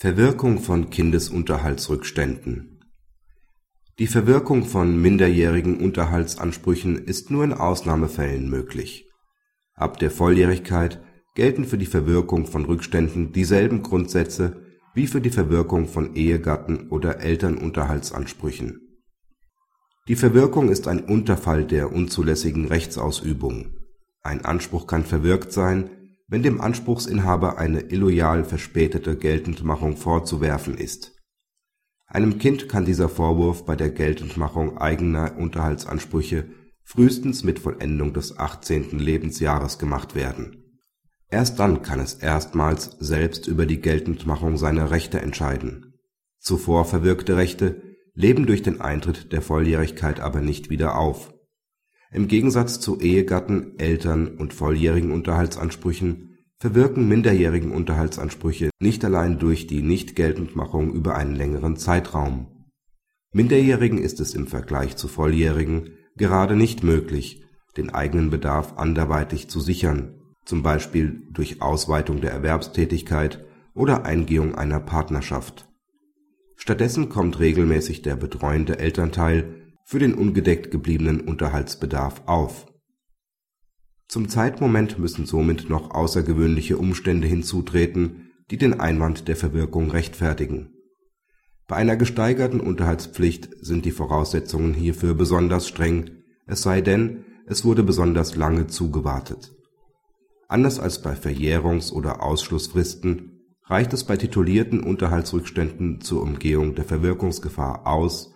Verwirkung von Kindesunterhaltsrückständen Die Verwirkung von minderjährigen Unterhaltsansprüchen ist nur in Ausnahmefällen möglich. Ab der Volljährigkeit gelten für die Verwirkung von Rückständen dieselben Grundsätze wie für die Verwirkung von Ehegatten oder Elternunterhaltsansprüchen. Die Verwirkung ist ein Unterfall der unzulässigen Rechtsausübung. Ein Anspruch kann verwirkt sein wenn dem Anspruchsinhaber eine illoyal verspätete Geltendmachung vorzuwerfen ist. Einem Kind kann dieser Vorwurf bei der Geltendmachung eigener Unterhaltsansprüche frühestens mit Vollendung des 18. Lebensjahres gemacht werden. Erst dann kann es erstmals selbst über die Geltendmachung seiner Rechte entscheiden. Zuvor verwirkte Rechte leben durch den Eintritt der Volljährigkeit aber nicht wieder auf im Gegensatz zu Ehegatten, Eltern und volljährigen Unterhaltsansprüchen verwirken minderjährigen Unterhaltsansprüche nicht allein durch die Nichtgeltendmachung über einen längeren Zeitraum. Minderjährigen ist es im Vergleich zu Volljährigen gerade nicht möglich, den eigenen Bedarf anderweitig zu sichern, zum Beispiel durch Ausweitung der Erwerbstätigkeit oder Eingehung einer Partnerschaft. Stattdessen kommt regelmäßig der betreuende Elternteil für den ungedeckt gebliebenen Unterhaltsbedarf auf. Zum Zeitmoment müssen somit noch außergewöhnliche Umstände hinzutreten, die den Einwand der Verwirkung rechtfertigen. Bei einer gesteigerten Unterhaltspflicht sind die Voraussetzungen hierfür besonders streng, es sei denn, es wurde besonders lange zugewartet. Anders als bei Verjährungs oder Ausschlussfristen reicht es bei titulierten Unterhaltsrückständen zur Umgehung der Verwirkungsgefahr aus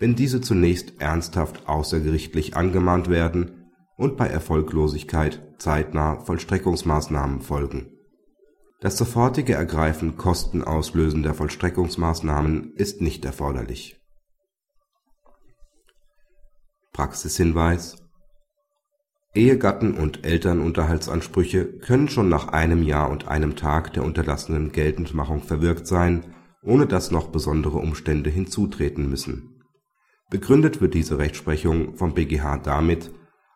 wenn diese zunächst ernsthaft außergerichtlich angemahnt werden und bei Erfolglosigkeit zeitnah Vollstreckungsmaßnahmen folgen. Das sofortige Ergreifen kostenauslösender Vollstreckungsmaßnahmen ist nicht erforderlich. Praxishinweis Ehegatten und Elternunterhaltsansprüche können schon nach einem Jahr und einem Tag der unterlassenen Geltendmachung verwirkt sein, ohne dass noch besondere Umstände hinzutreten müssen Begründet wird diese Rechtsprechung vom BgH damit,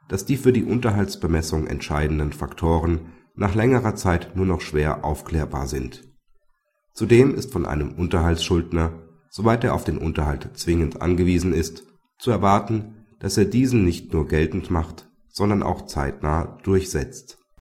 dass die für die Unterhaltsbemessung entscheidenden Faktoren nach längerer Zeit nur noch schwer aufklärbar sind. Zudem ist von einem Unterhaltsschuldner, soweit er auf den Unterhalt zwingend angewiesen ist, zu erwarten, dass er diesen nicht nur geltend macht, sondern auch zeitnah durchsetzt